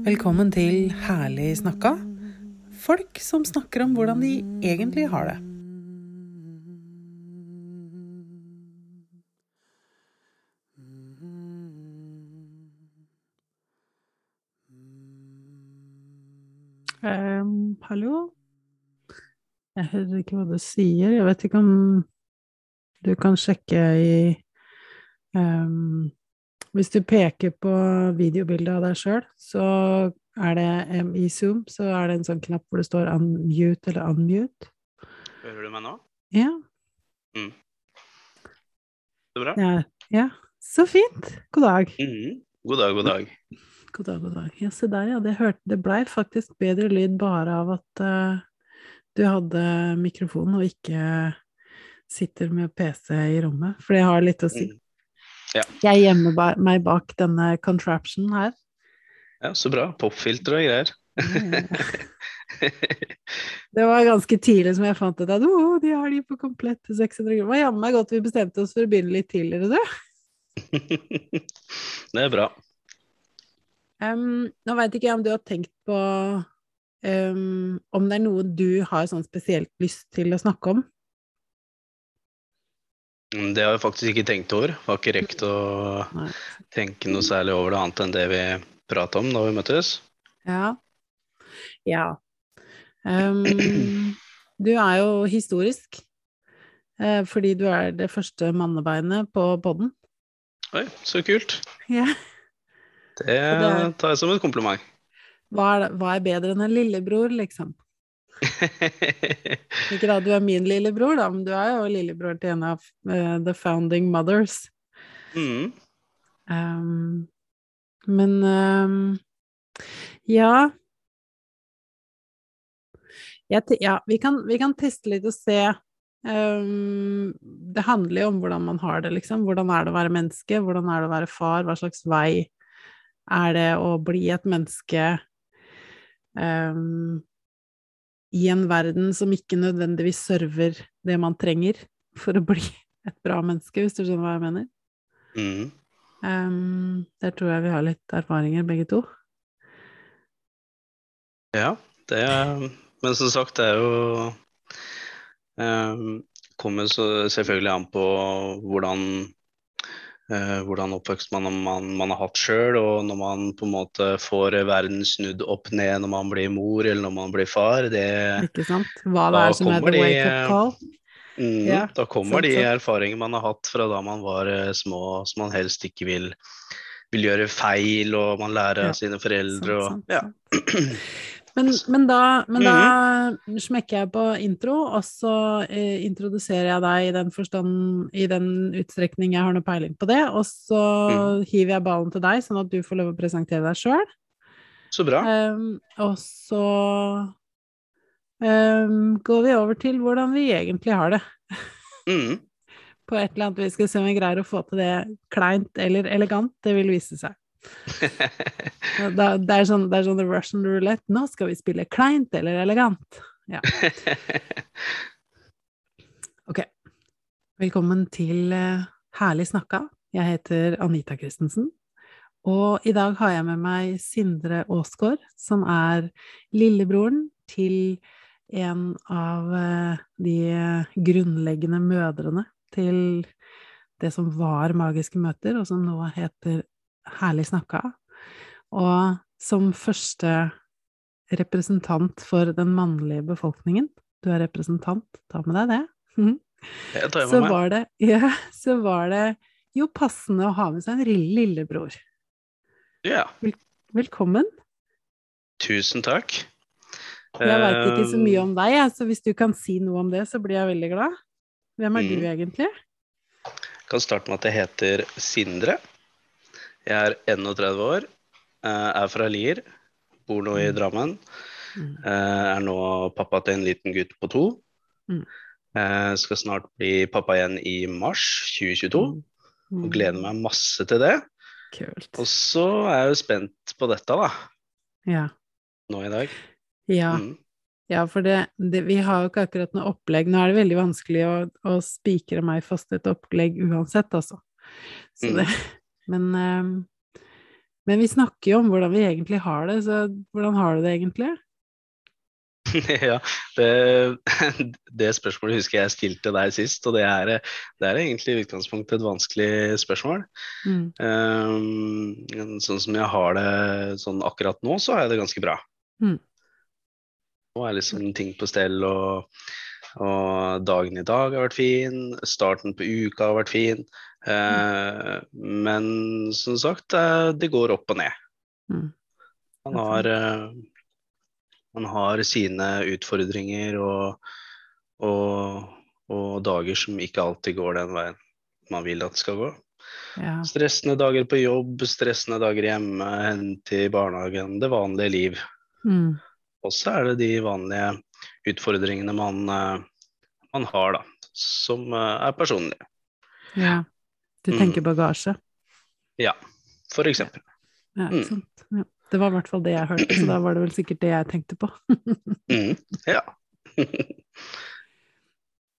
Velkommen til Herlig snakka. Folk som snakker om hvordan de egentlig har det. Um, hallo? Jeg hører ikke hva du sier. Jeg vet ikke om du kan sjekke i um, Hvis du peker på videobildet av deg sjøl, så er det i Zoom så er det en sånn knapp hvor det står 'unmute' eller 'unmute'. Hører du meg nå? Ja. Det er bra? ja. ja. Så fint! God dag. Mhm. God dag, god dag. God dag, god dag. Ja, se der, ja. Det, hørte, det blei faktisk bedre lyd bare av at uh, du hadde mikrofonen og ikke sitter med PC i rommet, for det har litt å si. Mm. Ja. Jeg gjemmer ba meg bak denne contraption her. Ja, så bra. Popfilter og greier. Det var ganske tidlig som jeg fant ut at å, de har de på komplett til 600 kroner. Jammen meg godt vi bestemte oss for å begynne litt tidligere, du. det er bra. Um, nå veit ikke jeg om du har tenkt på um, om det er noe du har sånn spesielt lyst til å snakke om? Mm, Det har jeg faktisk ikke tenkt over. Har ikke rekt å Nei. tenke noe særlig over det annet enn det vi prata om da vi møttes. Ja. Ja. Um, du er jo historisk, eh, fordi du er det første mannebeinet på podden. Oi, så kult. Ja. Det tar jeg som et kompliment. Hva er, hva er bedre enn en lillebror, liksom? Ikke da du er min lillebror, da, men du er jo lillebror til en av uh, the founding mothers. mm. Um, men um, ja Ja, vi kan, vi kan teste litt og se. Um, det handler jo om hvordan man har det, liksom. Hvordan er det å være menneske? Hvordan er det å være far? Hva slags vei er det å bli et menneske em, i en verden som ikke nødvendigvis server det man trenger for å bli et bra menneske, hvis du skjønner hva jeg mener? Mm. Um, der tror jeg vi har litt erfaringer, begge to. Ja, det er Men som sagt, det er jo um, Kommer så selvfølgelig an på hvordan hvordan oppvokst man, man, man har hatt sjøl, og når man på en måte får verden snudd opp ned når man blir mor eller når man blir far, det Ikke sant? Hva det er som er the wake-up call. mm, Ja, Da kommer sant, de erfaringene man har hatt fra da man var eh, små, som man helst ikke vil, vil gjøre feil, og man lærer Ja, sine foreldre Sant, og sant, ja. Men, men, da, men da Mhm. smekker jeg på intro, og så eh, introduserer jeg deg i den forstand, i den utstrekning jeg har noe peiling på det, og så mm. hiver jeg ballen til deg, sånn at du får lov å presentere deg sjøl. Så bra. Um, og så um, går vi over til hvordan vi egentlig har det. Mm. På et eller annet vi skal se om vi greier å få til det kleint eller elegant. Det vil vise seg. Da, det, er sånn, det er sånn Russian roulette. Nå skal vi spille kleint eller elegant. Ja. Ok. Velkommen til eh, Herlig snakka. Jeg heter Anita Christensen. Og i dag har jeg med meg Sindre Aasgaard, som er lillebroren til en av eh, de grunnleggende mødrene til det som var Magiske møter, og som nå heter Herlig snakka. Og som første representant for den mannlige befolkningen Du er representant, ta med deg det. Jeg tar Så meg. var det, ja, så var det jo passende å ha med seg en lille- lillebror. Ja, Velkommen. tusen takk. Jeg veit ikke så mye Eh, om deg, så hvis du kan si noe om det, så blir jeg veldig glad. Hvem er du egentlig? Jeg kan starte med at jeg heter Sindre. Jeg er 31 år, eh, er fra Lier, bor nå i Mm. Drammen. Mm. eh, Er nå pappa til en liten gutt på to. Mm. Eh, Skal snart bli pappa igjen i mars 2022, Mm. og gleder meg masse til det. Kult. Og så er jeg jo spent på dette, da, Ja. nå i dag. Ja. Mm. Ja, for det, det, vi har jo ikke akkurat noe opplegg. Nå er det veldig vanskelig å, å spikre meg fast et opplegg uansett, altså. Så Mm. Men ehm, Men vi snakker jo om hvordan vi egentlig har det, så hvordan har du det egentlig? ja, det, det, spørsmålet husker jeg stilte deg sist, og det er, det er egentlig i utgangspunktet et vanskelig spørsmål. Mm. Um, sånn som jeg har det sånn akkurat nå, så har jeg det ganske bra. Mm. Nå er liksom ting på stell, og, og, dagen i dag har vært fin, starten på uka har vært fin. Uh, men som sagt, det går opp og ned. Mm. Man, har uh, man har sine utfordringer og, og, og, dager som ikke alltid går den veien man vil at det skal gå. Ja. Stressende dager på jobb, stressende dager hjemme, hente i barnehagen, det vanlige liv. Mm. Og så er det de vanlige utfordringene man, eh, man har, da, som eh, er personlige. Ja. Du tenker mm. bagasje? Ja, for eksempel. Ja, ikke sant. Ja. Det var i hvert fall det jeg hørte, så da var det vel sikkert det jeg tenkte på. mm, ja.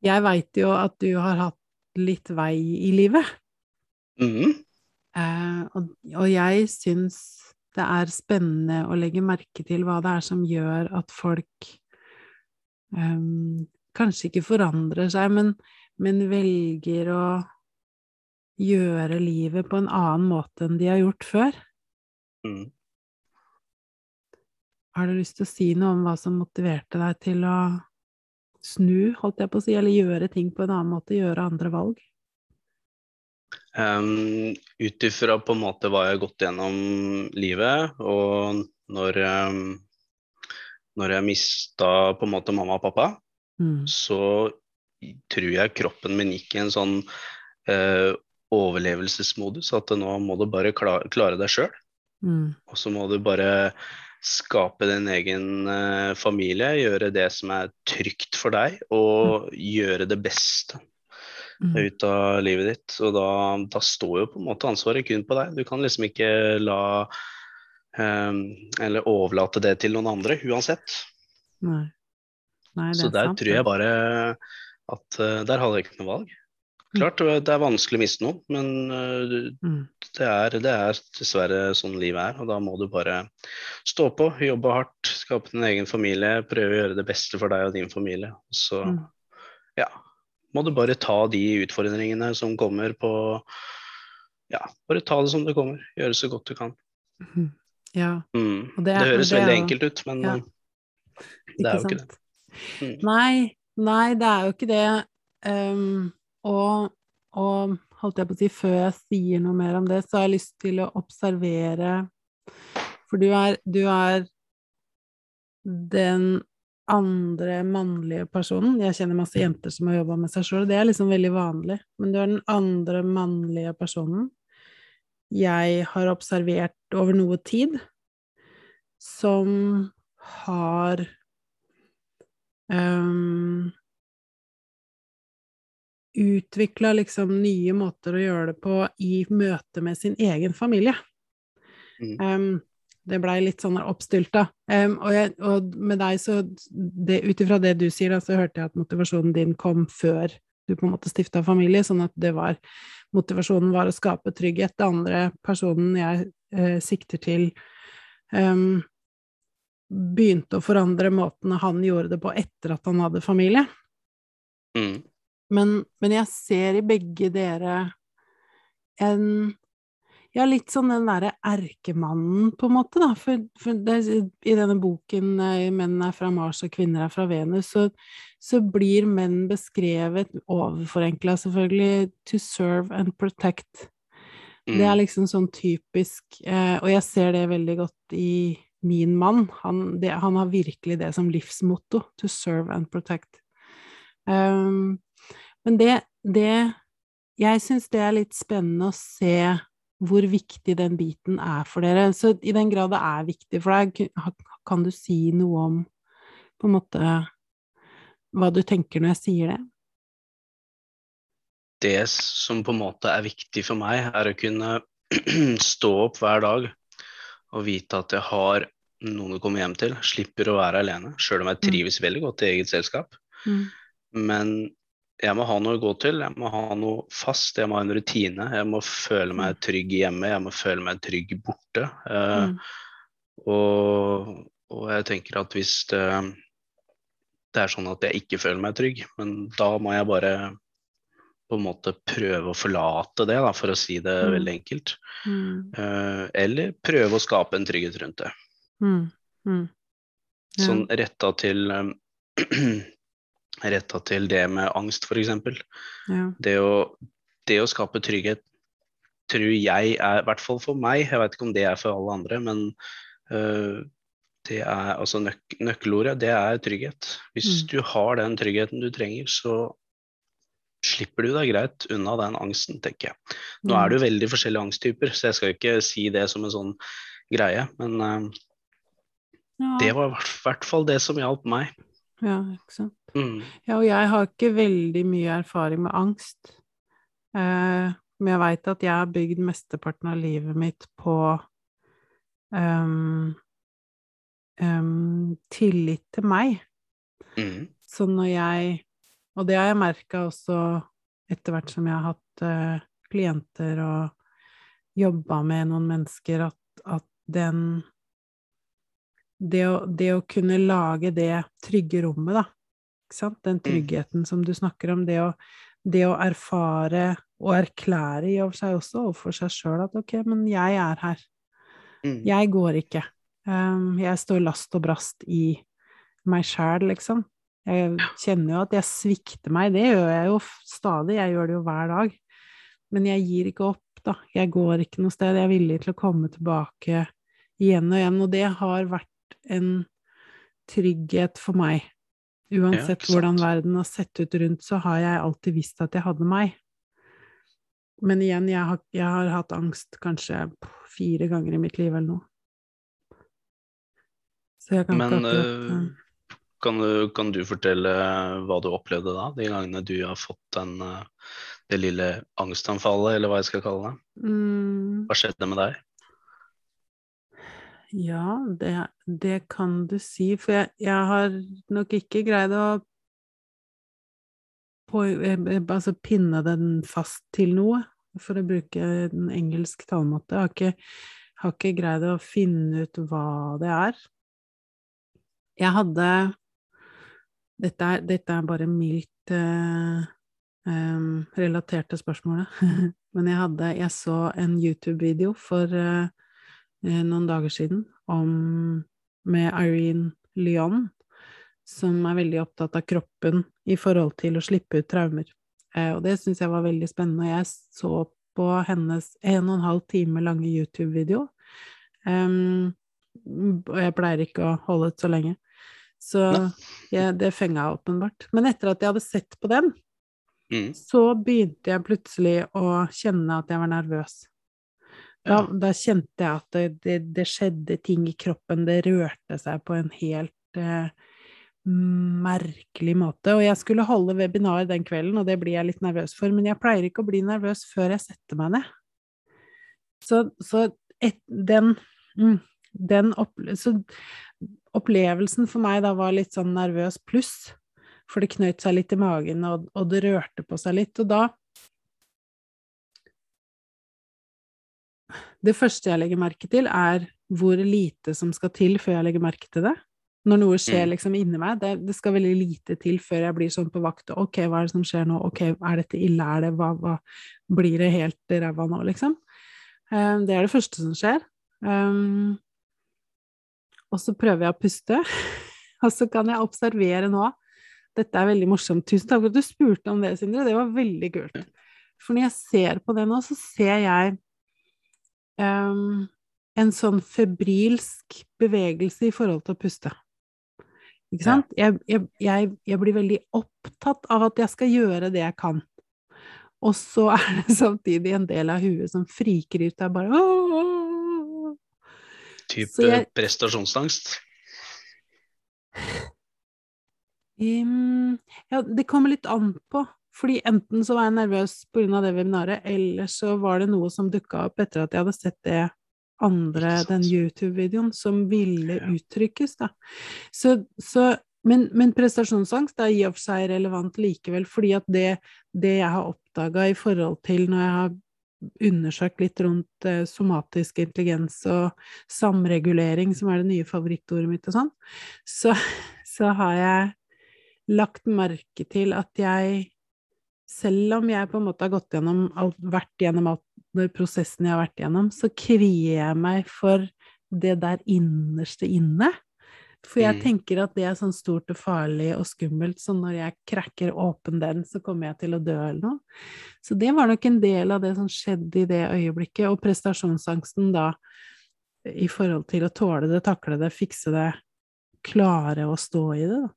jeg veit jo at du har hatt litt vei i livet. Mm. Eh, og, og, jeg syns det er spennende å legge merke til hva det er som gjør at folk um, kanskje ikke forandrer seg, men, men velger å gjøre livet på en annen måte enn de har gjort før. Mm. Har du lyst til å si noe om hva som motiverte deg til å snu, holdt jeg på å si, eller gjøre ting på en annen måte, gjøre andre valg? Um, Ut ifra på en måte hva jeg har gått gjennom livet, og når, um, når jeg mista på en måte mamma og pappa, mm. så tror jeg kroppen min gikk i en sånn eh, overlevelsesmodus, at nå må du bare klare, klare deg sjøl. Mm. Og så må du bare skape din egen eh, familie, gjøre det som er trygt for deg, og mm. gjøre det beste mm. ut av livet ditt. Og da, da, står jo på en måte ansvaret kun på deg. Du kan liksom ikke la Eller overlate det til noen andre, uansett. Nei. Nei, Så der sant, tror jeg bare at uh, der hadde jeg ikke noe valg. Klart det er vanskelig å miste noen, men uh, mm. det, er, det, er, dessverre sånn livet er. Og da må du bare stå på, jobbe hardt, skape din egen familie, prøve å gjøre det beste for deg og din familie. Så mm. ja, må du bare ta de utfordringene som kommer på Ja, bare ta det som det kommer. Gjøre så godt du kan. Mm-hmm. Ja. Mm. Det, det, høres det veldig enkelt ut, men ja. det er jo ikke det. Mm. Nei, nei, det er jo ikke det. Um, og, og, holdt jeg på å si, før jeg sier noe mer om det, så har jeg lyst til å observere For du er, du er den andre mannlige personen. Jeg kjenner masse jenter som har jobba med seg sjøl, det er liksom veldig vanlig. Men du er den andre mannlige personen jeg har observert over noe tid, som har um, utvikla liksom nye måter å gjøre det på i møte med sin egen familie. Mm. Um, det blei litt sånn oppstylta. Um, og, jeg, og, med deg, så Ut ifra det du sier, da, så hørte jeg at motivasjonen din kom før du på en måte stifta familie, sånn at det var Motivasjonen var å skape trygghet. Det andre personen jeg eh, sikter til, um, begynte å forandre måten han gjorde det på etter at han hadde familie. Mm. Men, men, jeg ser i begge dere en Ja, litt sånn den derre erkemannen, på en måte, da. For, for det, i denne boken eh, 'Menn er fra Mars og kvinner er fra Venus', så, så blir menn beskrevet, overforenkla selvfølgelig, 'to serve and protect'. Mm. Det er mm. liksom sånn typisk eh, Og jeg ser det veldig godt i min mann. Han, det, han har virkelig det som livsmotto. To serve and protect. Um, men det, det Jeg syns det er litt spennende å se hvor viktig den biten er for dere. Så i den grad det er viktig for deg, kan du si noe om på en måte hva du tenker når jeg sier det? Det som på en måte er viktig for meg, er å kunne stå opp hver dag og vite at jeg har noen å komme hjem til. Slipper å være alene, sjøl om jeg mm. trives veldig godt i eget selskap. Mm. Men jeg må ha noe å gå til, jeg må ha noe fast, jeg må ha en rutine. Jeg må føle meg trygg hjemme, jeg må føle meg trygg borte. Eh, Mm. og, og jeg tenker at hvis det, det er sånn at jeg ikke føler meg trygg, men da må jeg bare på en måte prøve å forlate det, da, for å si det Mm. veldig enkelt. Mm. Uh, eller prøve å skape en trygghet rundt det. Mm. Mm. Ja. Sånn retta til um, Retta til det med angst, f.eks. Ja. Det, å- det å skape trygghet tror jeg er, i hvert fall for meg, jeg vet ikke om det er for alle andre, men øh, det er altså nøk nøkkelordet, det er trygghet. Hvis Mm. du har den tryggheten du trenger, så slipper du deg greit unna den angsten, tenker jeg. Nå er det jo veldig forskjellige angsttyper, så jeg skal ikke si det som en sånn greie, men øh, ja. det var i hvert- hvert fall det som hjalp meg. Ja, ikke sant. Mm. Ja, og jeg har ikke veldig mye erfaring med angst. Eh, men jeg veit at jeg har bygd mesteparten av livet mitt på um, um, tillit til meg. Mm. Så når jeg Og det har jeg merka også etter hvert som jeg har hatt uh, klienter og jobba med noen mennesker, at, at den det å, det å kunne lage det trygge rommet, da. Den tryggheten som du snakker om. Det å, det å erfare og erklære i og for seg også overfor seg sjøl at ok, men jeg er her. Mm. Jeg går ikke. Um, jeg står last og brast i meg sjæl, liksom. Jeg kjenner jo at jeg svikter meg, det gjør jeg jo stadig, jeg gjør det jo hver dag. Men jeg gir ikke opp, da. Jeg går ikke noe sted. Jeg er villig til å komme tilbake igjen og igjen, og det har vært en trygghet for meg. Uansett ja, hvordan verden har sett ut rundt, så har jeg alltid visst at jeg hadde meg. Men igjen, jeg har, jeg har hatt angst kanskje fire ganger i mitt liv eller noe. Så jeg kan Men ikke akkurat eh, kan, du, kan du fortelle hva du opplevde da, de gangene du har fått den, øh, det lille angstanfallet, eller hva jeg skal kalle det? mm, Hva skjedde med deg? Ja, det, det kan du si, for jeg, jeg har nok ikke greid å på, eh, eh, altså pinne den fast til noe, for å bruke en engelsk talemåte. Jeg har ikke, har ikke greid å finne ut hva det er. Jeg hadde Dette er, dette er bare mildt eh, um, relatert til spørsmålet, men jeg hadde Jeg så en YouTube-video for eh, eh, noen dager siden om, med Irene Lyon, som er veldig opptatt av kroppen i forhold til å slippe ut traumer. Eh, og det syns jeg var veldig spennende. Jeg så på hennes en og en halv time lange YouTube-video. Em, og jeg pleier ikke å holde ut så lenge. Så jeg, det fenga åpenbart. Men etter at jeg hadde sett på den, Mm. så begynte jeg plutselig å kjenne at jeg var nervøs. Da, da kjente jeg at det, det, det skjedde ting i kroppen, det rørte seg på en helt eh, merkelig måte. Og jeg skulle holde webinar den kvelden, og det blir jeg litt nervøs for, men jeg pleier ikke å bli nervøs før jeg setter meg ned. Så, så et, den, mm, den opple så opplevelsen for meg da var litt sånn nervøs pluss, for det knøt seg litt i magen, og, og det rørte på seg litt, og da Det første jeg legger merke til, er hvor lite som skal til før jeg legger merke til det. Når noe skjer Mm. liksom inni meg, det, det skal veldig lite til før jeg blir sånn på vakt. Ok, hva er det som skjer nå? Ok, er dette ille? Er det hva, hva Blir det helt ræva nå, liksom? Um, det er det første som skjer. Um, og så prøver jeg å puste, og så kan jeg observere nå Dette er veldig morsomt. Tusen takk for at du spurte om det, Sindre. Det var veldig kult. For når jeg ser på det nå, så ser jeg um, en sånn febrilsk bevegelse i forhold til å puste. Ikke sant? Jeg, jeg, jeg, jeg blir veldig opptatt av at jeg skal gjøre det jeg kan. Og så er det samtidig en del av huet som friker ut der bare «Åh!» Type jeg- prestasjonsangst? Um, ja, det kommer litt an på. Fordi enten så var jeg nervøs pga. det webinaret, eller så var det noe som dukka opp etter at jeg hadde sett det andre, den YouTube-videoen, som ville uttrykkes, da. Så, så men, men, prestasjonsangst er i og for seg relevant likevel, fordi at det, det jeg har oppdaga i forhold til når jeg har undersøkt litt rundt eh, somatisk intelligens og samregulering, som er det nye favorittordet mitt og sånn, så, så har jeg lagt merke til at jeg selv om jeg på en måte har gått gjennom alt, vært gjennom alt prosessen jeg har vært gjennom, så kvier jeg meg for det der innerste inne. For jeg mm. tenker at det er sånn stort og farlig og skummelt, så når jeg krekker åpen den, så kommer jeg til å dø eller noe. Så det var nok en del av det som skjedde i det øyeblikket, og prestasjonsangsten da i forhold til å tåle det, takle det, fikse det, klare å stå i det, da.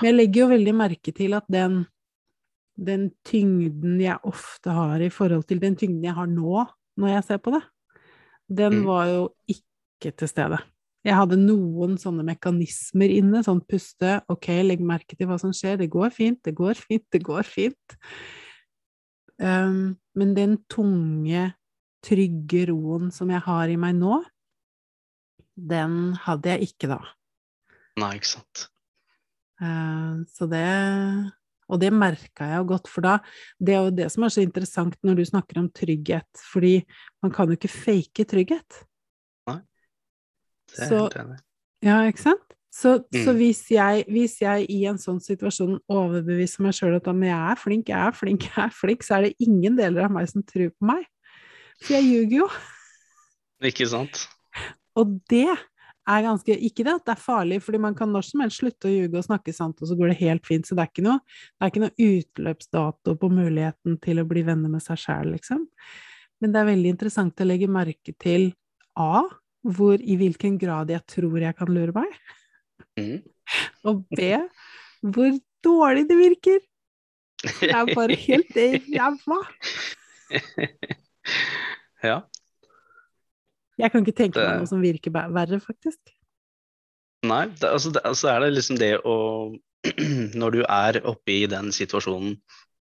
Men jeg legger jo veldig merke til at den den tyngden jeg ofte har i forhold til den tyngden jeg har nå, når jeg ser på det, den mm. var jo ikke til stede. Jeg hadde noen sånne mekanismer inne, sånn puste, ok, legg merke til hva som skjer, det går fint, det går fint, det går fint. Um, men den tunge, trygge roen som jeg har i meg nå, den hadde jeg ikke da. Nei, ikke sant. Uh, så det og det merka jeg jo godt, for da Det er jo det som er så interessant når du snakker om trygghet, fordi man kan jo ikke fake trygghet. Nei. Det er så, helt enig Ja, ikke sant? Så, mm. så hvis, jeg, hvis, jeg, i en sånn situasjon overbeviser meg sjøl at jeg er flink, jeg er flink, jeg er flink, så er det ingen deler av meg som tror på meg. For jeg ljuger jo. Ikke sant? Og det er ganske Ikke det at det er farlig, fordi man kan når som helst slutte å ljuge og snakke sant, og så går det helt fint. Så det er ikke noe, det er ikke noe utløpsdato på muligheten til å bli venner med seg sjæl, liksom. Men det er veldig interessant å legge merke til A. Hvor, I hvilken grad jeg tror jeg kan lure meg. Mm. Og B. Hvor dårlig det virker. Det er bare helt ræva. ja. Jeg kan ikke tenke meg noe som virker verre, faktisk. Nei, det, altså, det, altså er det liksom det å Når du er oppe i den situasjonen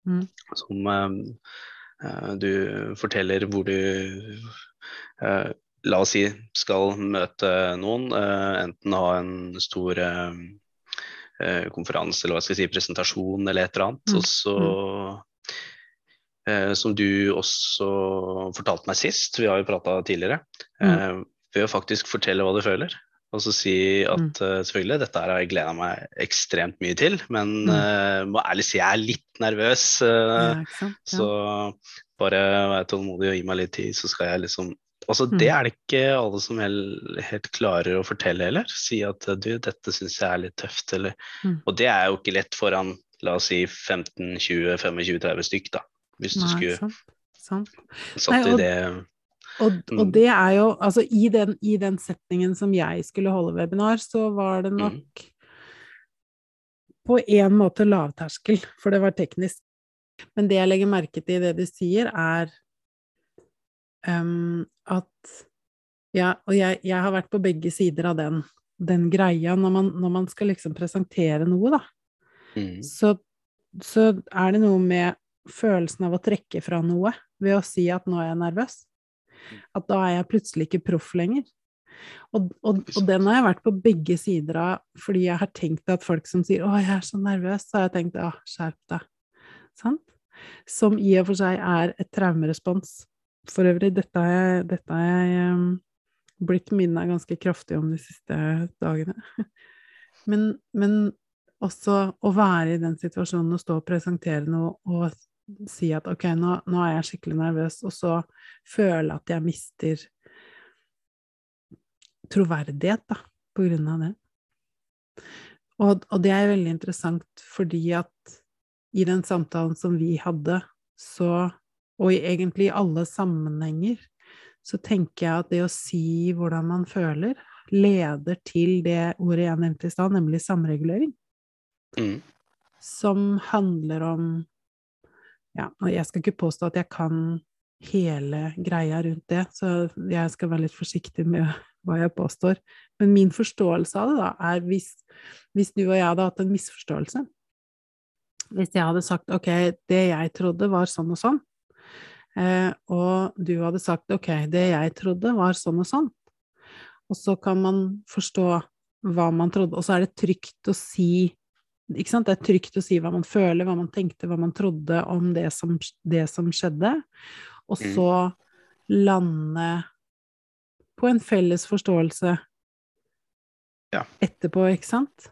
mm. som uh, du forteller hvor du uh, La oss si skal møte noen, uh, enten ha en stor konferanse eller hva skal jeg si, presentasjon eller et eller annet, mm. og så mm som du også fortalte meg sist, vi har jo prata tidligere, mm. eh, ved å faktisk fortelle hva du føler. Og så si at mm. uh, selvfølgelig, dette her har jeg gleda meg ekstremt mye til, men mm. uh, må ærlig si jeg er litt nervøs. Uh, ja, ja. Så bare vær tålmodig og gi meg litt tid, så skal jeg liksom Altså, mm. Det er det ikke alle som helt, helt, klarer å fortelle heller. Si at du, dette syns jeg er litt tøft, eller mm. Og det er jo ikke lett foran la oss si 15-20-25-30 stykk, da. Hvis du Nei, skulle sant, sant. satt Nei, og, i det og, og, mm. det er jo Altså, i den, i den, setningen som jeg skulle holde webinar, så var det nok mm. på en måte lavterskel, for det var teknisk. Men det jeg legger merke til i det du sier, er um, at ja, og jeg, jeg, har vært på begge sider av den, den greia når man, når man, skal liksom presentere noe, da. Mm. Så, så er det noe med følelsen av å trekke fra noe ved å si at nå er jeg nervøs. At da er jeg plutselig ikke proff lenger. Og, og, og, den har jeg vært på begge sider av, fordi jeg har tenkt at folk som sier 'Å, jeg er så nervøs', så har jeg tenkt 'Ja, skjerp deg'. Sant? Som i og for seg er et traumerespons. For øvrig, dette har jeg, dette har jeg um, blitt minna ganske kraftig om de siste dagene. Men, men også å være i den situasjonen og stå og presentere noe og si at ok, nå, nå, er jeg skikkelig nervøs, og så føle at jeg mister troverdighet, da, på grunn av det. Og, og, det er veldig interessant fordi at i den samtalen som vi hadde, så, og egentlig i alle sammenhenger, så tenker jeg at det å si hvordan man føler, leder til det ordet jeg nevnte i stad, nemlig samregulering. Mm. Som handler om ja, og jeg skal ikke påstå at jeg kan hele greia rundt det, så jeg skal være litt forsiktig med hva jeg påstår. Men min forståelse av det da, er hvis, hvis du og jeg hadde hatt en misforståelse Hvis jeg hadde sagt ok, det jeg trodde var sånn og sånn, eh, og du hadde sagt ok, det jeg trodde var sånn og sånn, og så kan man forstå hva man trodde, og så er det trygt å si ikke sant? Det er trygt å si hva man føler, hva man tenkte, hva man trodde om det som, det som skjedde, og Mm. så lande på en felles forståelse Ja. etterpå, ikke sant?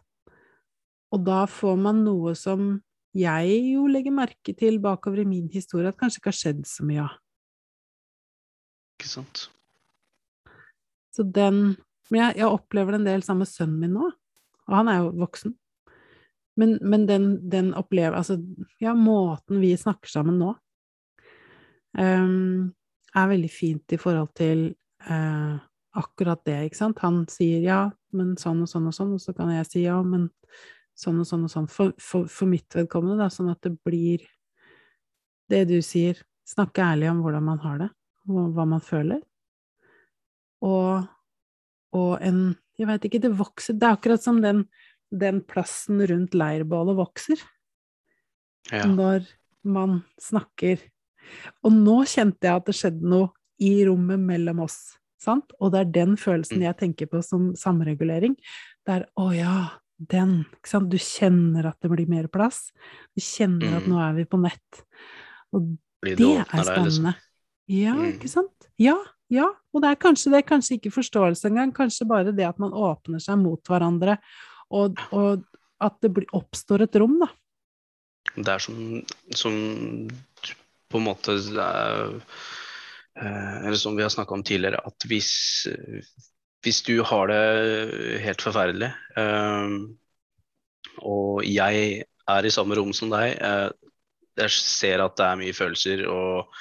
Og da får man noe som jeg jo legger merke til bakover i min historie, at kanskje ikke har skjedd så mye av. Ikke sant. Så den Men jeg, jeg opplever det en del sammen med sønnen min nå, og han er jo voksen. Men, men den, den opplever Altså, ja, måten vi snakker sammen nå, um, er veldig fint i forhold til uh, akkurat det, ikke sant? Han sier ja, men sånn og sånn og sånn, og så kan jeg si ja, men sånn og sånn og sånn. For, for, for mitt vedkommende, da, sånn at det blir det du sier, snakke ærlig om hvordan man har det, og hva man føler. Og, og en Jeg veit ikke, det vokser Det er akkurat som den, den plassen rundt leirbålet vokser Ja. når man snakker. Og nå kjente jeg at det skjedde noe i rommet mellom oss, sant? Og det er den følelsen Mm. jeg tenker på som samregulering. Det er 'å ja, den'? Du kjenner at det blir mer plass. Du kjenner at Mm. nå er vi på nett. Og det er deg, liksom. spennende. Ja, Mm. ikke sant? Ja, ja. Og det er kanskje det, kanskje ikke forståelse engang, kanskje bare det at man åpner seg mot hverandre, og, og at det oppstår et rom, da. Det er som, som på en måte eh, Eller som vi har snakka om tidligere, at hvis, hvis du har det helt forferdelig, eh, og jeg er i samme rom som deg, eh, jeg ser at det er mye følelser, og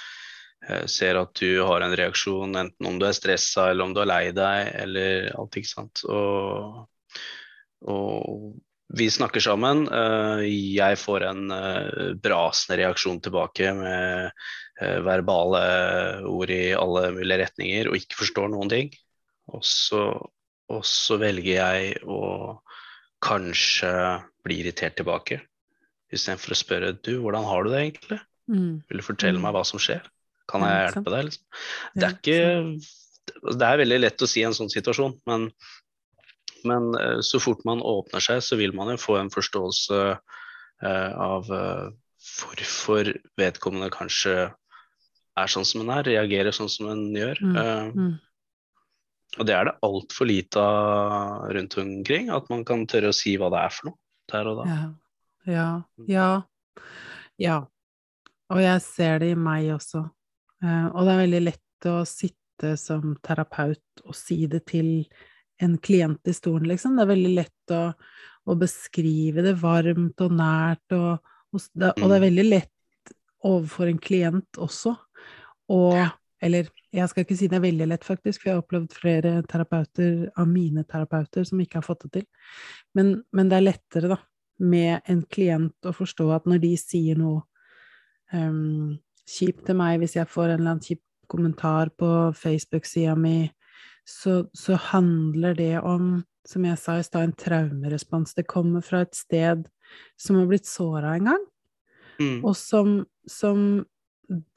ser at du har en reaksjon, enten om du er stressa, eller om du er lei deg, eller alt, ikke sant. Og, og vi snakker sammen. eh, Jeg får en eh, brasende reaksjon tilbake med eh, verbale ord i alle mulige retninger og ikke forstår noen ting. Og så, og så velger jeg å kanskje bli irritert tilbake. Istedenfor å spørre du, hvordan har du det egentlig? Mm. Vil du fortelle meg hva som skjer? Kan jeg hjelpe deg? Liksom? Det er ikke Det er veldig lett å si i en sånn situasjon, men, men eh, så fort man åpner seg, så vil man jo få en forståelse eh, av eh, hvorfor vedkommende kanskje er sånn som en er, reagerer sånn som en gjør. Mm, mm. og det er det altfor lite av rundt omkring, at man kan tørre å si hva det er for noe der og da. Ja. Ja. Ja. Ja. Og jeg ser det i meg også. Og det er veldig lett å sitte som terapeut og si det til en klient i stolen, liksom. Det er veldig lett å, å beskrive det varmt og nært, og, og, det, og det er Mm. veldig lett overfor en klient også. Og Eller jeg skal ikke si det er veldig lett, faktisk, for jeg har opplevd flere terapeuter av mine terapeuter som ikke har fått det til. Men, men det er lettere, da, med en klient å forstå at når de sier noe um, kjipt til meg, hvis jeg får en eller annen kjip kommentar på Facebook-sida mi, så, så handler det om, som jeg sa i stad, en traumerespons. Det kommer fra et sted som har blitt såra en gang Mm. og som, som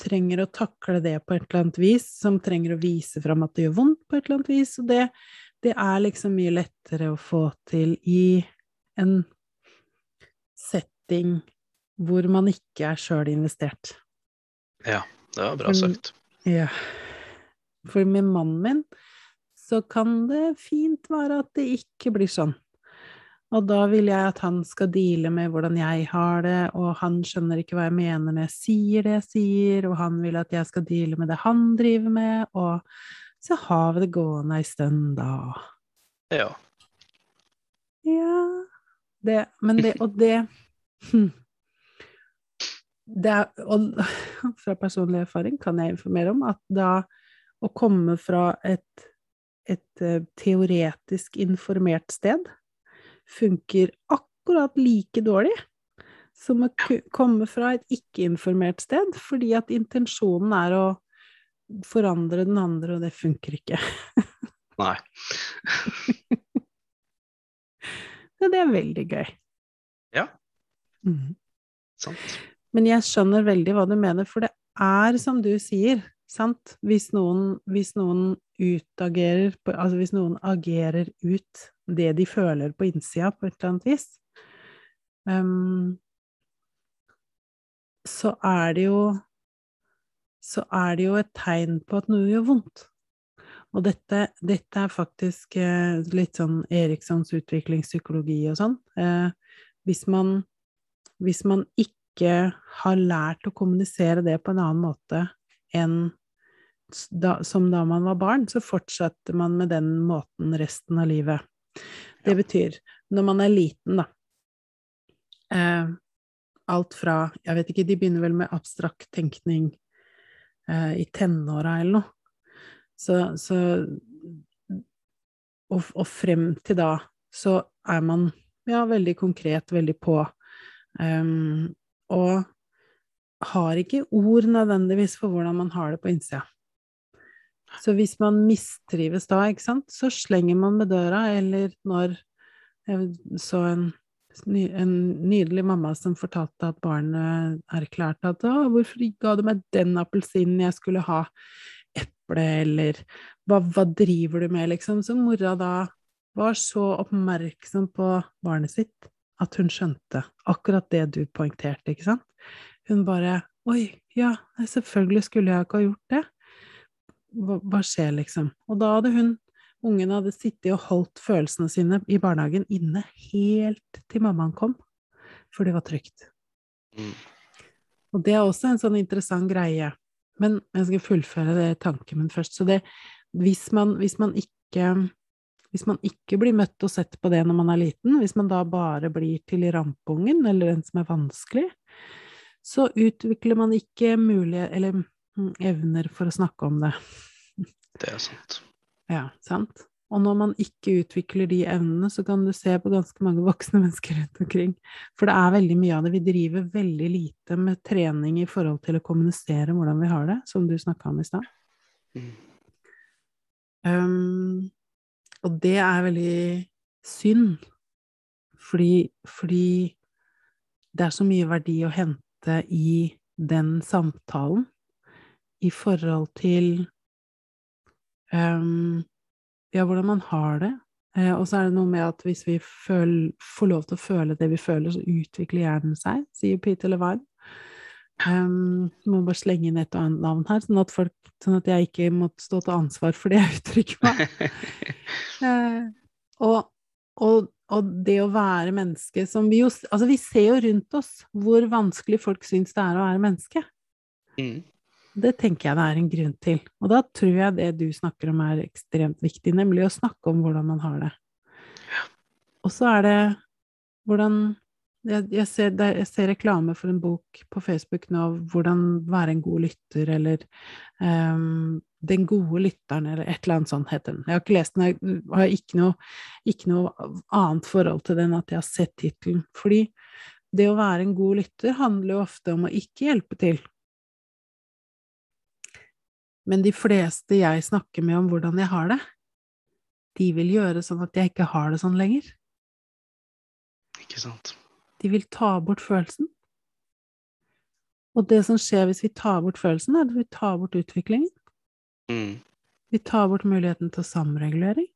trenger å takle det på et eller annet vis, som trenger å vise fram at det gjør vondt på et eller annet vis, og det, det er liksom mye lettere å få til i en setting hvor man ikke er sjøl investert. Ja, det var bra sagt. sagt. Ja. For med mannen min så kan det fint være at det ikke blir sånn. Og da vil jeg at han skal deale med hvordan jeg har det, og han skjønner ikke hva jeg mener når jeg sier det jeg sier, og han vil at jeg skal deale med det han driver med, og så har vi det gående ei stund, da. Ja. Ja det, Men det Og det hm. Det er Og fra personlig erfaring kan jeg informere om at da å komme fra et, et eh, teoretisk informert sted funker akkurat like dårlig som å komme fra et ikke-informert sted, fordi at intensjonen er å forandre den andre, og det funker ikke. Nei. ja, det er veldig gøy. Ja. Mm. Sant. Men jeg skjønner veldig hva du mener, for det er som du sier, sant? Hvis noen, hvis noen utagerer Altså hvis noen agerer ut det de føler på innsida, på et eller annet vis, um, så er det jo så er det jo et tegn på at noe gjør vondt. Og dette, dette er faktisk eh, litt sånn Erikssons utviklingspsykologi og sånn. Eh, hvis, man, hvis man ikke har lært å kommunisere det på en annen måte enn da, som da man var barn, så fortsetter man med den måten resten av livet. Det betyr, når man er liten, da eh, Alt fra Jeg vet ikke, de begynner vel med abstrakt tenkning eh, i tenåra eller noe. Så, så og, og, frem til da så er man ja, veldig konkret, veldig på. Um, og har ikke ord nødvendigvis for hvordan man har det på innsida. Så hvis man mistrives da, ikke sant, så slenger man med døra, eller når jeg så en, en nydelig mamma som fortalte at barnet erklærte at 'Å, hvorfor ga du meg den appelsinen jeg skulle ha?' eple, eller hva, hva, driver du med, liksom? Så mora da var så oppmerksom på barnet sitt at hun skjønte akkurat det du poengterte, ikke sant? Hun bare Oi, ja, selvfølgelig skulle jeg ikke ha gjort det. Hva, skjer, liksom? Og da hadde hun Ungen hadde sittet og holdt følelsene sine i barnehagen inne helt til mammaen kom, for det var trygt. Mm. Og det er også en sånn interessant greie men jeg skal fullføre det tanken min først. Så det hvis man, hvis man ikke hvis man ikke blir møtt og sett på det når man er liten, hvis man da bare blir til rampungen eller den som er vanskelig, så utvikler man ikke mulighet eller evner for å snakke om det. Det er sant. Ja, sant. Og når man ikke utvikler de evnene, så kan du se på ganske mange voksne mennesker rundt omkring. For det er veldig mye av det. Vi driver veldig lite med trening i forhold til å kommunisere hvordan vi har det, som du snakka om i stad. Mm. Um, og det er veldig synd, fordi, fordi det er så mye verdi å hente i den samtalen i forhold til um, ja, hvordan man har det. Eh, og så er det noe med at hvis vi føl, får lov til å føle det vi føler, så utvikler hjernen seg, sier Peter Levine. Um, må bare slenge inn et og annet navn her, sånn at, folk, sånn at jeg ikke måtte stå til ansvar for det jeg uttrykker meg. uh, og, og, og, det å være menneske som vi jo Altså, vi ser jo rundt oss hvor vanskelig folk syns det er å være menneske. Mm. Det tenker jeg det er en grunn til. Og da tror jeg det du snakker om er ekstremt viktig, nemlig å snakke om hvordan man har det. Og så er det hvordan jeg, jeg, ser, jeg, ser, reklame for en bok på Facebook nå av hvordan være en god lytter, eller um, Den gode lytteren, eller et eller annet sånt heter den. Jeg har ikke lest den, jeg har ikke noe, ikke noe annet forhold til den at jeg har sett tittelen. Fordi det å være en god lytter handler jo ofte om å ikke hjelpe til, men de fleste jeg snakker med om hvordan jeg har det, de vil gjøre sånn at jeg ikke har det sånn lenger. Ikke sant. De vil ta bort følelsen. Og det som skjer hvis vi tar bort følelsen, er at vi tar bort utviklingen. Mm. Vi tar bort muligheten til samregulering.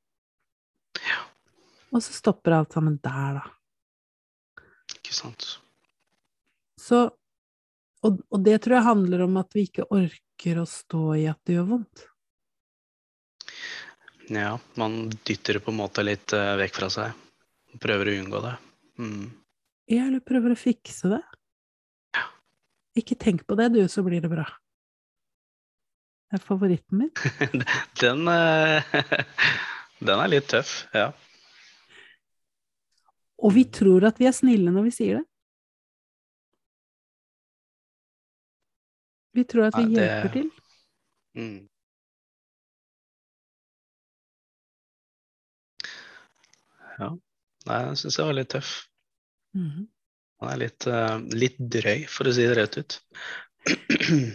Ja. Og så stopper alt sammen der, da. Ikke sant. Så og, og, det tror jeg handler om at vi ikke orker å stå i at det gjør vondt. Ja, man dytter det på en måte litt uh, vekk fra seg. Prøver å unngå det. Mm. Ja, eller prøver å fikse det. Ja. Ikke tenk på det, du, så blir det bra. Det er favoritten min. den, uh, den er litt tøff, ja. Og vi tror at vi er snille når vi sier det. Vi tror at vi ja, hjelper til. Mm. Ja. Nei, den syns jeg var litt tøff. Mm. Han er litt, uh, litt, drøy, for å si det rett ut.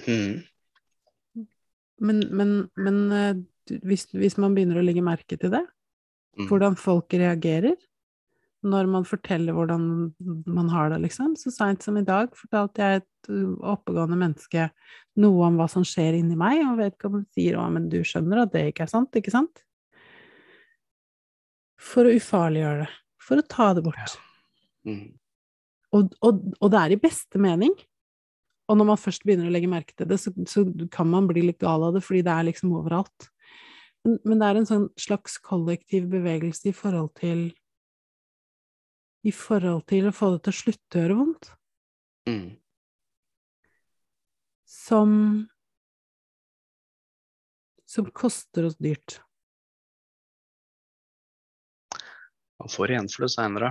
mm. Men, men, men uh, hvis, hvis, man begynner å legge merke til det, mm. hvordan folk reagerer når man forteller hvordan man har det, liksom. Så seint som i dag fortalte jeg et oppegående menneske noe om hva som skjer inni meg, og vedkommende sier 'Å, men du skjønner at det ikke er sant', ikke sant? for å ufarliggjøre det, for å ta det bort. Mm. Og, og, og det er i beste mening. Og når man først begynner å legge merke til det, så, så kan man bli litt gal av det, fordi det er liksom overalt. Men, men det er en sånn slags kollektiv bevegelse i forhold til I forhold til å få det til å slutte å gjøre vondt, Mm. som Som koster oss dyrt. Man får igjen for det seinere.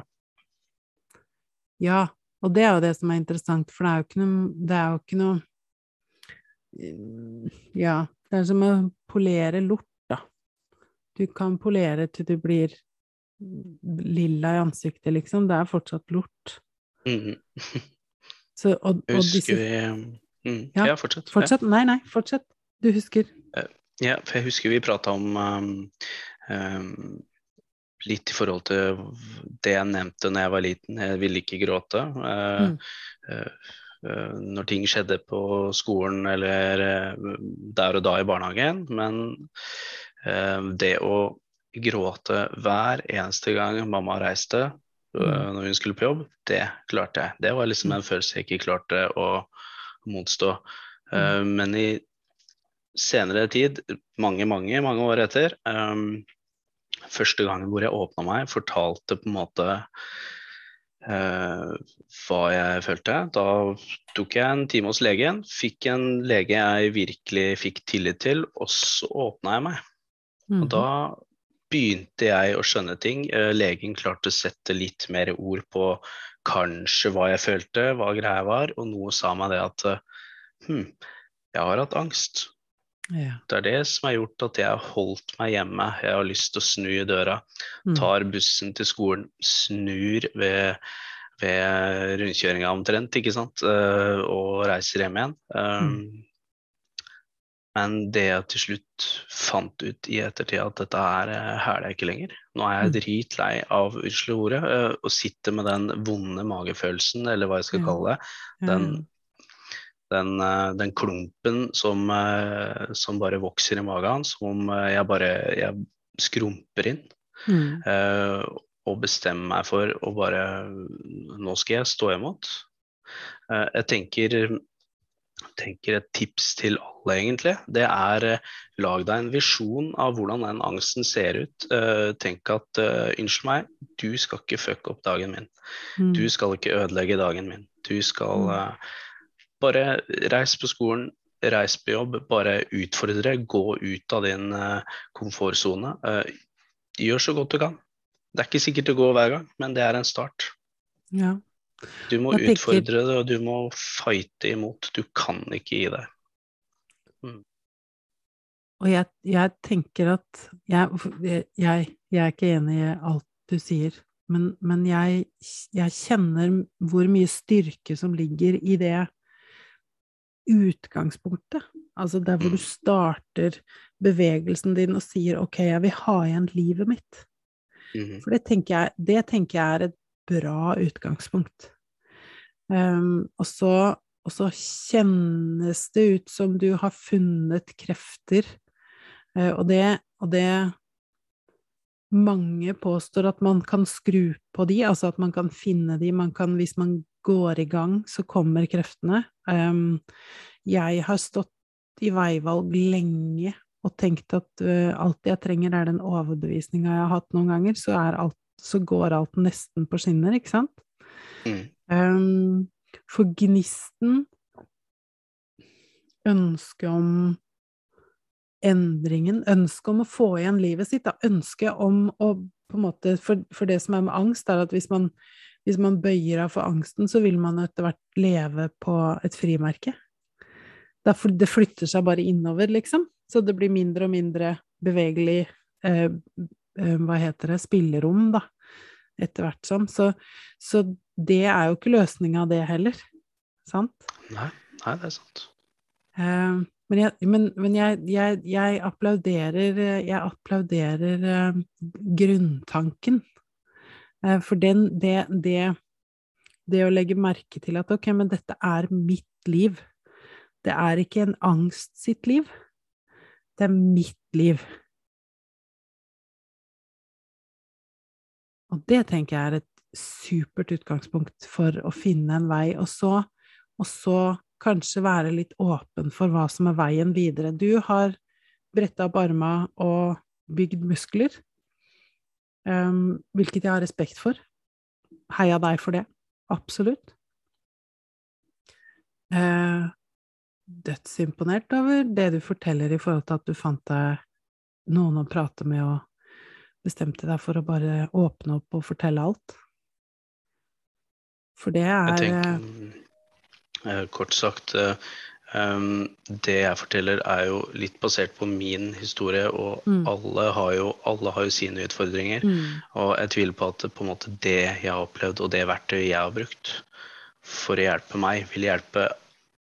Ja, og det er jo det som er interessant, for det er jo ikke noe Det er jo ikke noe Ja, det er som å polere lort, da. Du kan polere til du blir lilla i ansiktet, liksom. Det er fortsatt lort. Mm. Så, og, og Husker vi mm. Ja, Ja, fortsett. Fortsett. Nei, nei, fortsett. Du husker. Ja, for jeg husker vi prata om um, um, litt i forhold til det jeg nevnte når jeg var liten. Jeg ville ikke gråte. Uh, Mm. uh, uh, når ting skjedde på skolen eller uh, der og da i barnehagen. Men det å gråte hver eneste gang mamma reiste uh, Mm. når hun skulle på jobb, det klarte jeg. Det var liksom en følelse jeg ikke klarte å motstå. Mm. men i senere tid, mange, mange, mange år etter, um, første gangen hvor jeg åpna meg, fortalte på en måte Uh, hva jeg følte. Da tok jeg en time hos legen, fikk en lege jeg virkelig fikk tillit til, og så åpna jeg meg. Mhm. Og da begynte jeg å skjønne ting. Eh, Legen klarte å sette litt mer ord på kanskje hva jeg følte, hva greia var, og noe sa meg det at eh, hm, jeg har hatt angst. ja. Det er det som har gjort at jeg har holdt meg hjemme. Jeg har lyst til å snu i døra. Mm. Tar bussen til skolen, snur ved, ved rundkjøringa omtrent, ikke sant, eh, og reiser hjem igjen. Um, Men det jeg til slutt fant ut i ettertid, at dette her eh, hæler jeg ikke lenger. Nå er jeg Mm. dritlei av, unnskyld ordet, og sitter med den vonde magefølelsen, eller hva jeg skal kalle det. Den, den, eh, den klumpen som, eh, som bare vokser i magen, som eh, jeg bare jeg skrumper inn. Mm. eh, og bestemmer meg for å bare Nå skal jeg stå imot. Eh, jeg tenker, tenker et tips til alle, egentlig. Det er eh, lag deg en visjon av hvordan den angsten ser ut. Eh, tenk at eh, unnskyld meg, du skal ikke fucke opp dagen min. Mm. Du skal ikke ødelegge dagen min. Du skal eh, bare reise på skolen, reise på jobb, bare utfordre. Gå ut av din komfortsone. Eh, gjør så godt du kan. Det er ikke sikkert det går hver gang, men det er en start. ja. Du må tenker- utfordre det, og du må fighte imot. Du kan ikke gi deg. Og jeg, jeg tenker at jeg, jeg, jeg er ikke enig i alt du sier, men, men jeg, kjenner hvor mye styrke som ligger i det utgangspunktet. Altså der hvor du starter bevegelsen din og sier ok, jeg vil ha igjen livet mitt. Mhm. For det tenker jeg, det tenker jeg er et bra utgangspunkt. Um, og, så, og så kjennes det ut som du har funnet krefter, uh, og det, og det Mange påstår at man kan skru på de, altså at man kan finne de, man kan, hvis man går i gang, så kommer kreftene. Um, jeg har stått i veivalg lenge og tenkt at uh, alt jeg trenger er den overbevisninga jeg har hatt noen ganger, så, er alt, så går alt nesten på skinner, ikke sant? Mm. Um, for gnisten, ønsket om endringen, ønsket om å få igjen livet sitt, da, ønsket om å på en måte, for, for det som er med angst, er at hvis man, hvis man bøyer av for angsten, så vil man etter hvert leve på et frimerke. Det, er det flytter seg bare innover, liksom. Så det blir mindre og mindre bevegelig eh, Hva heter det? Spillerom, da. Etter hvert som. Så, så det er jo ikke løsninga, det heller. Sant? Nei, nei, det er sant. Eh, men jeg, men, men jeg, jeg, jeg applauderer, jeg applauderer eh, grunntanken. Eh, for den, det, det, det å legge merke til at ok, men dette er mitt liv. Det er ikke en angst sitt liv. Det er mitt liv. Og det tenker jeg er et supert utgangspunkt for å finne en vei, og så, og så kanskje være litt åpen for hva som er veien videre. Du har bretta opp arma og bygd muskler, um, hvilket jeg har respekt for. Heia deg for det. Absolutt. Uh, dødsimponert over det du forteller i forhold til at du fant deg noen å prate med og bestemte deg for å bare åpne opp og fortelle alt. For det er tenker, eh, kort sagt, eh, det jeg forteller er jo litt basert på min historie, og Mm. alle, har jo, alle har jo sine utfordringer. mm, Og jeg tviler på at på måte det jeg har opplevd, og det verktøyet jeg har brukt for å hjelpe meg, vil hjelpe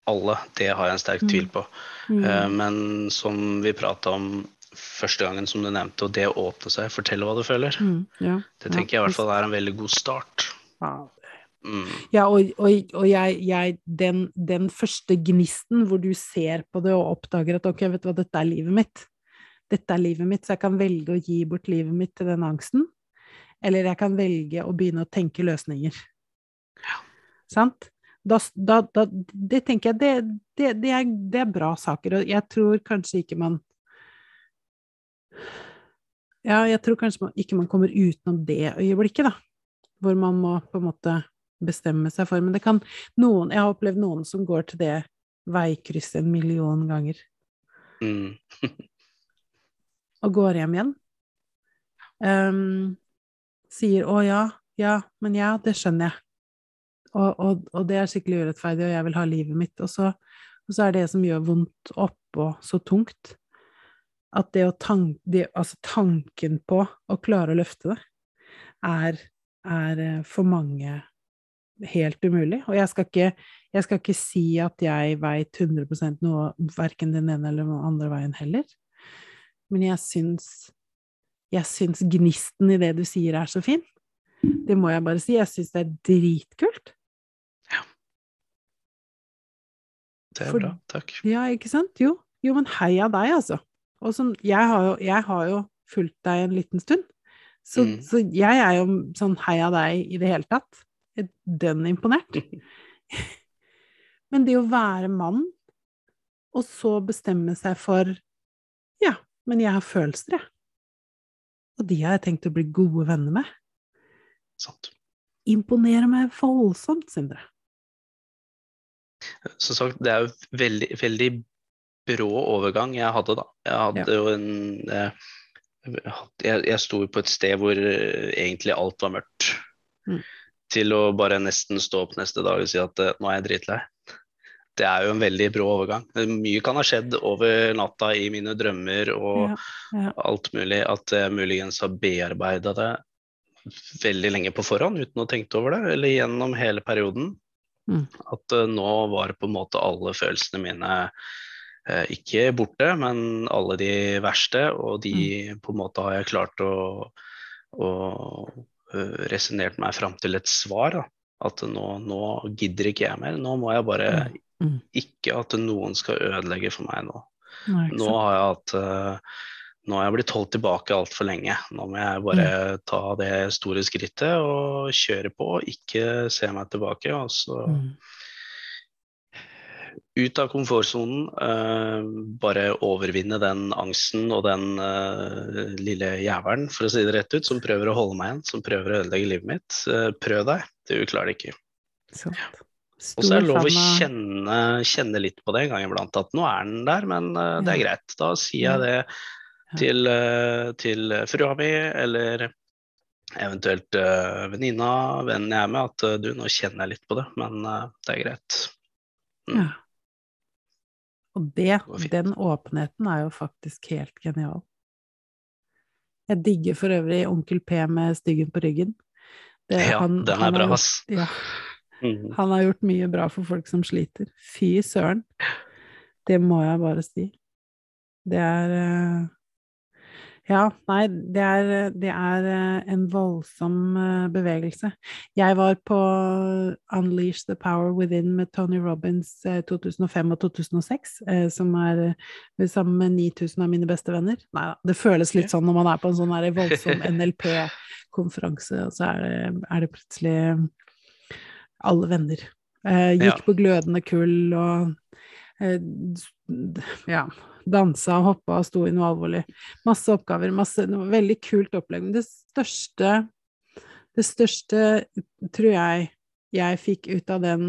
alle. Det har jeg en sterk Mm. tvil på. mm, Eh, Men som vi prata om første gangen, som du nevnte, og det å åpne seg, fortelle hva du føler, mm, ja, det tenker jeg i hvert fall er en veldig god start. ja. Mm. Ja, og, og, og jeg, jeg den, den første gnisten hvor du ser på det og oppdager at ok, vet du hva, dette er livet mitt. Dette er livet mitt, så jeg kan velge å gi bort livet mitt til den angsten. Eller jeg kan velge å begynne å tenke løsninger. Sant? Da, da, da, det tenker jeg, det, det, det, er, det er bra saker, og jeg tror kanskje ikke man Ja, jeg tror kanskje man, ikke man kommer utenom det øyeblikket, da. Hvor man må på en måte bestemme seg for. Men det kan noen Jeg har opplevd noen som går til det veikrysset en million ganger, Mm. og går hjem igjen. Um, sier 'å ja, ja, men ja, det skjønner jeg'. Og, og, og det er skikkelig urettferdig, og jeg vil ha livet mitt. Og så, og så er det som gjør vondt oppå så tungt, at det å tank, det, altså tanken på å klare å løfte det, er, er eh, for mange helt umulig. Og jeg skal ikke, jeg skal ikke si at jeg veit 100% noe, verken den ene eller den andre veien heller. Men jeg syns, jeg syns gnisten i det du sier, er så fin. Det må jeg bare si. Jeg syns det er dritkult. Ja. Det er For- bra. Takk. Ja, ikke sant? Jo, jo men heia deg, altså. Og sånn, jeg har jo, jeg har jo fulgt deg en liten stund. Så, Mm. så jeg er jo sånn heia deg i det hele tatt. Dønn imponert. Men det å være mann, og så bestemme seg for Ja, men jeg har følelser, jeg. Og de har jeg tenkt å bli gode venner med. Sant. Imponerer meg voldsomt, Sindre. Som sagt, det er jo veldig, veldig brå overgang jeg hadde da. Jeg hadde jo en eh, Jeg, jeg sto på et sted hvor eh, egentlig alt var mørkt. Mm. Til å bare nesten stå opp neste dag og si at eh, nå er jeg dritlei. Det er jo en veldig brå overgang. Mye kan ha skjedd over natta i mine drømmer og Ja, ja. alt mulig. At jeg muligens har bearbeida det veldig lenge på forhånd uten å ha tenkt over det, eller gjennom hele perioden. Mm. At eh, nå var på en måte alle følelsene mine eh, ikke borte, men alle de verste, og de Mm. på en måte har jeg klart å, å uh, resonnert meg fram til et svar. Da. At nå, nå gidder ikke jeg mer. Nå må jeg bare Mm. Mm. ikke at noen skal ødelegge for meg nå. Nei, Nå har jeg hatt eh, Nå har jeg blitt holdt tilbake altfor lenge. Nå må jeg bare Mm. ta det store skrittet og kjøre på, ikke se meg tilbake. Og så Mm. Ut av komfortsonen. Uh, bare overvinne den angsten og den uh, lille jævelen, for å si det rett ut, som prøver å holde meg igjen, som prøver å ødelegge livet mitt. Uh, prøv deg, du klarer det ikke. Ja. Og så er det lov å kjenne, kjenne litt på det en gang iblant, at nå er den der, men det er greit. Da sier jeg det til, til frua mi, eller eventuelt venninna, vennen jeg er med, at du, nå kjenner jeg litt på det, men det er greit. Mm. Ja. Og det, den åpenheten er jo faktisk helt genial. Jeg digger for øvrig Onkel P med styggen på ryggen. Det- Ja, han- den er bra, ass. Ja, Mm. han har gjort mye bra for folk som sliter. Fy søren. Det må jeg bare si. Det er eh, Ja, nei, det er, det er eh, en voldsom eh, bevegelse. Jeg var på Unleash the Power Within med Tony Robins 2005 og 2006, som er sammen med 9000 av mine beste venner. Nei da, det føles litt sånn når man er på en sånn voldsom NLP-konferanse, og så er det, er det, plutselig alle venner. Gikk på glødende kull og ja, dansa og hoppa og sto i noe alvorlig. Masse oppgaver, masse var Veldig kult opplegg. Men det største Det største tror jeg jeg fikk ut av den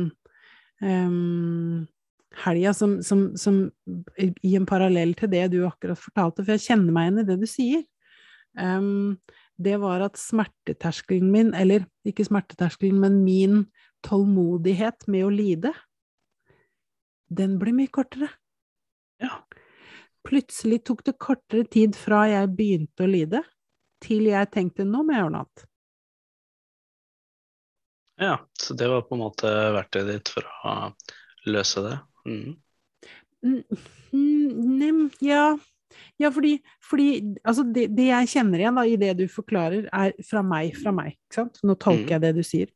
um, helga, som, som, som, i en parallell til det du akkurat fortalte, for jeg kjenner meg igjen i det du sier, um, det var at smerteterskelen min, eller ikke smerteterskelen, men min tålmodighet med å lide, den ble mye kortere. Ja. Plutselig tok det kortere tid fra jeg begynte å lide, til jeg tenkte nå må jeg gjøre noe annet. Ja, så det var på en måte verktøyet ditt for å løse det? Mm. Mm, ja. ja, fordi, fordi altså det, det, jeg kjenner igjen da, i det du forklarer, er fra meg, fra meg. Ikke sant? Nå tolker mm. jeg det du sier.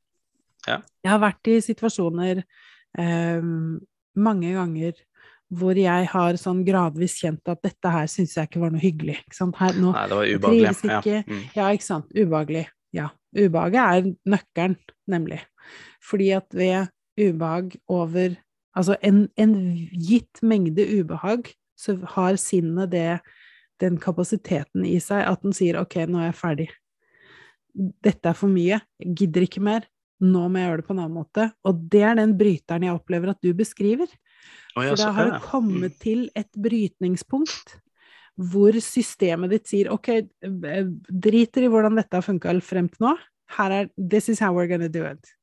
Ja. Jeg har vært i situasjoner eh, mange ganger hvor jeg har sånn gradvis kjent at dette her syns jeg ikke var noe hyggelig. Ikke sant? Her, nå, Nei, det var ubehagelig. Ikke, ja. Mm. ja, ikke sant. Ubehagelig. Ja. Ubehaget er nøkkelen, nemlig. Fordi at ved ubehag over Altså en, en gitt mengde ubehag, så har sinnet det, den kapasiteten i seg at den sier ok, nå er jeg ferdig. Dette er for mye. Jeg gidder ikke mer. Nå må jeg gjøre det på en annen måte. Og det er den bryteren jeg opplever at du beskriver. For da har du kommet mm. til et brytningspunkt hvor systemet ditt sier ok, driter i hvordan dette har funka frem til nå, her er this is how we're gonna do it.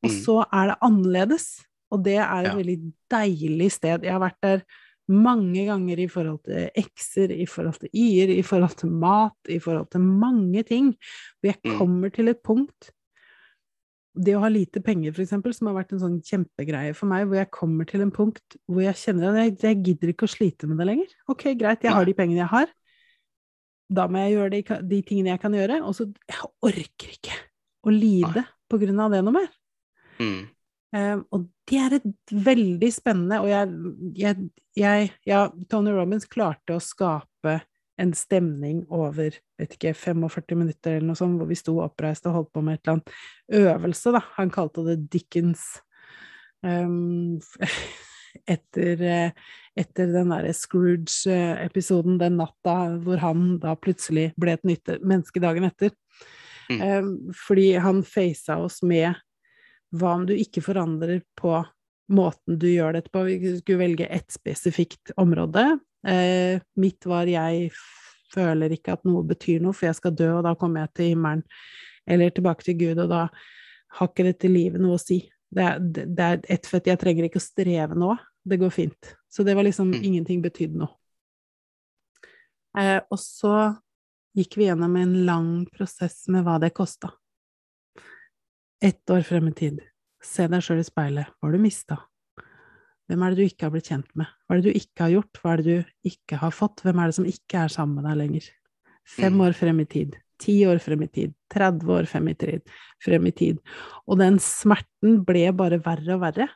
Og mm. så er det annerledes, og det er et ja. veldig deilig sted. Jeg har vært der mange ganger i forhold til x-er, i forhold til y-er, i forhold til mat, i forhold til mange ting. Hvor jeg mm. kommer til et punkt det å ha lite penger, for eksempel, som har vært en sånn kjempegreie for meg, hvor jeg kommer til en punkt hvor jeg kjenner at jeg, jeg gidder ikke å slite med det lenger. Ok, greit, jeg har de pengene jeg har. Da må jeg gjøre de, de tingene jeg kan gjøre. Og så Jeg orker ikke å lide på grunn av det noe mer. Mm. Um, og det er et veldig spennende Og jeg, jeg, jeg Ja, Tony Robins klarte å skape en stemning over vet ikke, 45 minutter eller noe sånt, hvor vi sto oppreist og holdt på med et eller annet øvelse, da. Han kalte det Dickens. Um, etter, etter, den derre Scrooge-episoden den natta hvor han da plutselig ble et nytt menneske dagen etter. Mm. Um, fordi han faca oss med hva om du ikke forandrer på måten du gjør dette på? Vi skulle velge ett spesifikt område, Eh, mitt var jeg føler ikke at noe betyr noe, for jeg skal dø, og da kommer jeg til himmelen, eller tilbake til Gud, og da har ikke dette livet noe å si. Det er, det er ett født, jeg trenger ikke å streve nå, det går fint. Så det var liksom mm. ingenting betydde noe. Eh, og så gikk vi gjennom en lang prosess med hva det kosta. Ett år frem i tid. Se deg sjøl i speilet. Hva har du mista? Hvem er det du ikke har blitt kjent med? Hva er det du ikke har gjort? Hva er det du ikke har fått? Hvem er det som ikke er sammen med deg lenger? Fem mm. år frem i tid, ti år frem i tid, 30 år frem i tid, frem i tid. Og den smerten ble bare verre og verre,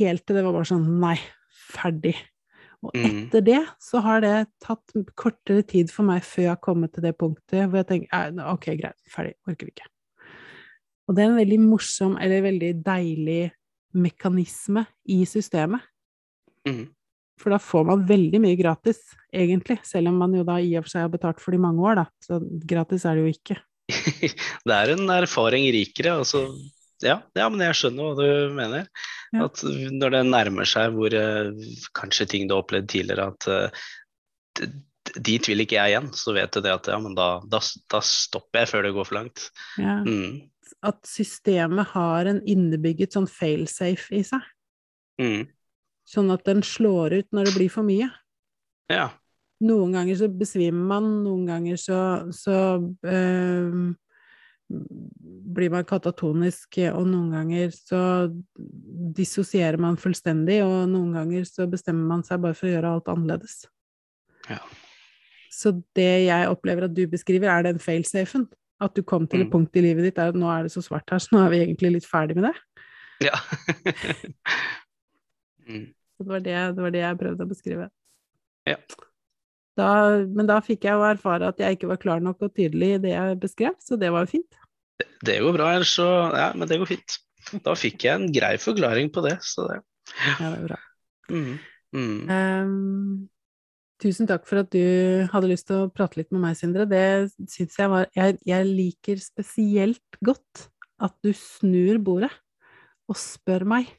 helt til det var bare sånn nei, ferdig. Og mm. etter det så har det tatt kortere tid for meg før jeg har kommet til det punktet hvor jeg tenker ok, greit, ferdig, orker vi ikke. Og det er en veldig morsom, eller veldig deilig mekanisme i systemet. Mm. For da får man veldig mye gratis, egentlig, selv om man jo da i og for seg har betalt for det i mange år, da. Så gratis er det jo ikke. det er en erfaring rikere, altså. Ja, ja, men jeg skjønner hva du mener. Ja. At når det nærmer seg hvor uh, kanskje ting du har opplevd tidligere, at uh, dit vil ikke jeg igjen, så vet du det at ja, men da, da, da stopper jeg før det går for langt. Ja. Mm at systemet har en innebygget sånn failsafe i seg. Mm. Sånn at den slår ut når det blir for mye. Ja. Noen ganger så besvimer man, noen ganger så, så øh, blir man katatonisk, og noen ganger så dissosierer man fullstendig, og noen ganger så bestemmer man seg bare for å gjøre alt annerledes. Ja. Så det jeg opplever at du beskriver, er den failsafen. At du kom til et Mm. punkt i livet ditt der nå er det så svart her, så nå er vi egentlig litt ferdig med det. Ja. mm. Det var det, det var det jeg prøvde å beskrive. Ja. Da, men da fikk jeg jo erfare at jeg ikke var klar nok og tydelig i det jeg beskrev, så det var jo fint. Det går bra, ellers så Ja, men det går fint. Da fikk jeg en grei forklaring på det, så det Ja, det er bra. mm. Mm. Ehm, tusen takk for at du hadde lyst til å prate litt med meg, Sindre. Det syns jeg var jeg, jeg liker spesielt godt at du snur bordet og spør meg.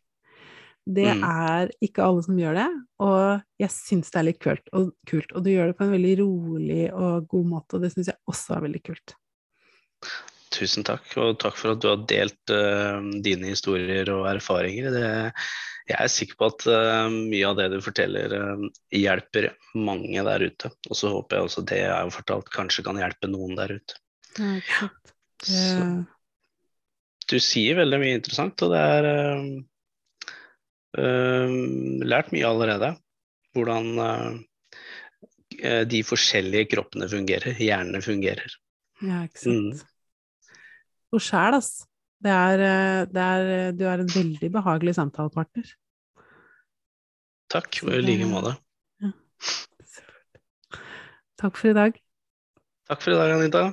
Det Mm. er ikke alle som gjør det, og jeg syns det er litt kult og, kult. Og du gjør det på en veldig rolig og god måte, og det syns jeg også er veldig kult. Tusen takk, og takk for at du har delt uh, dine historier og erfaringer. Det, jeg er sikker på at uh, mye av det du forteller, uh, hjelper mange der ute. Og så håper jeg også det jeg har fortalt, kanskje kan hjelpe noen der ute. Ja, sant. Så, du sier veldig mye interessant, og det er uh, lært mye allerede. Hvordan de forskjellige kroppene fungerer, hjernene fungerer. ja, ikke sant. Og sjæl, ass. Det er, eh, det er, du er en veldig behagelig samtalepartner. Takk, og i like måte. Takk for i dag. Takk for i dag, Anita.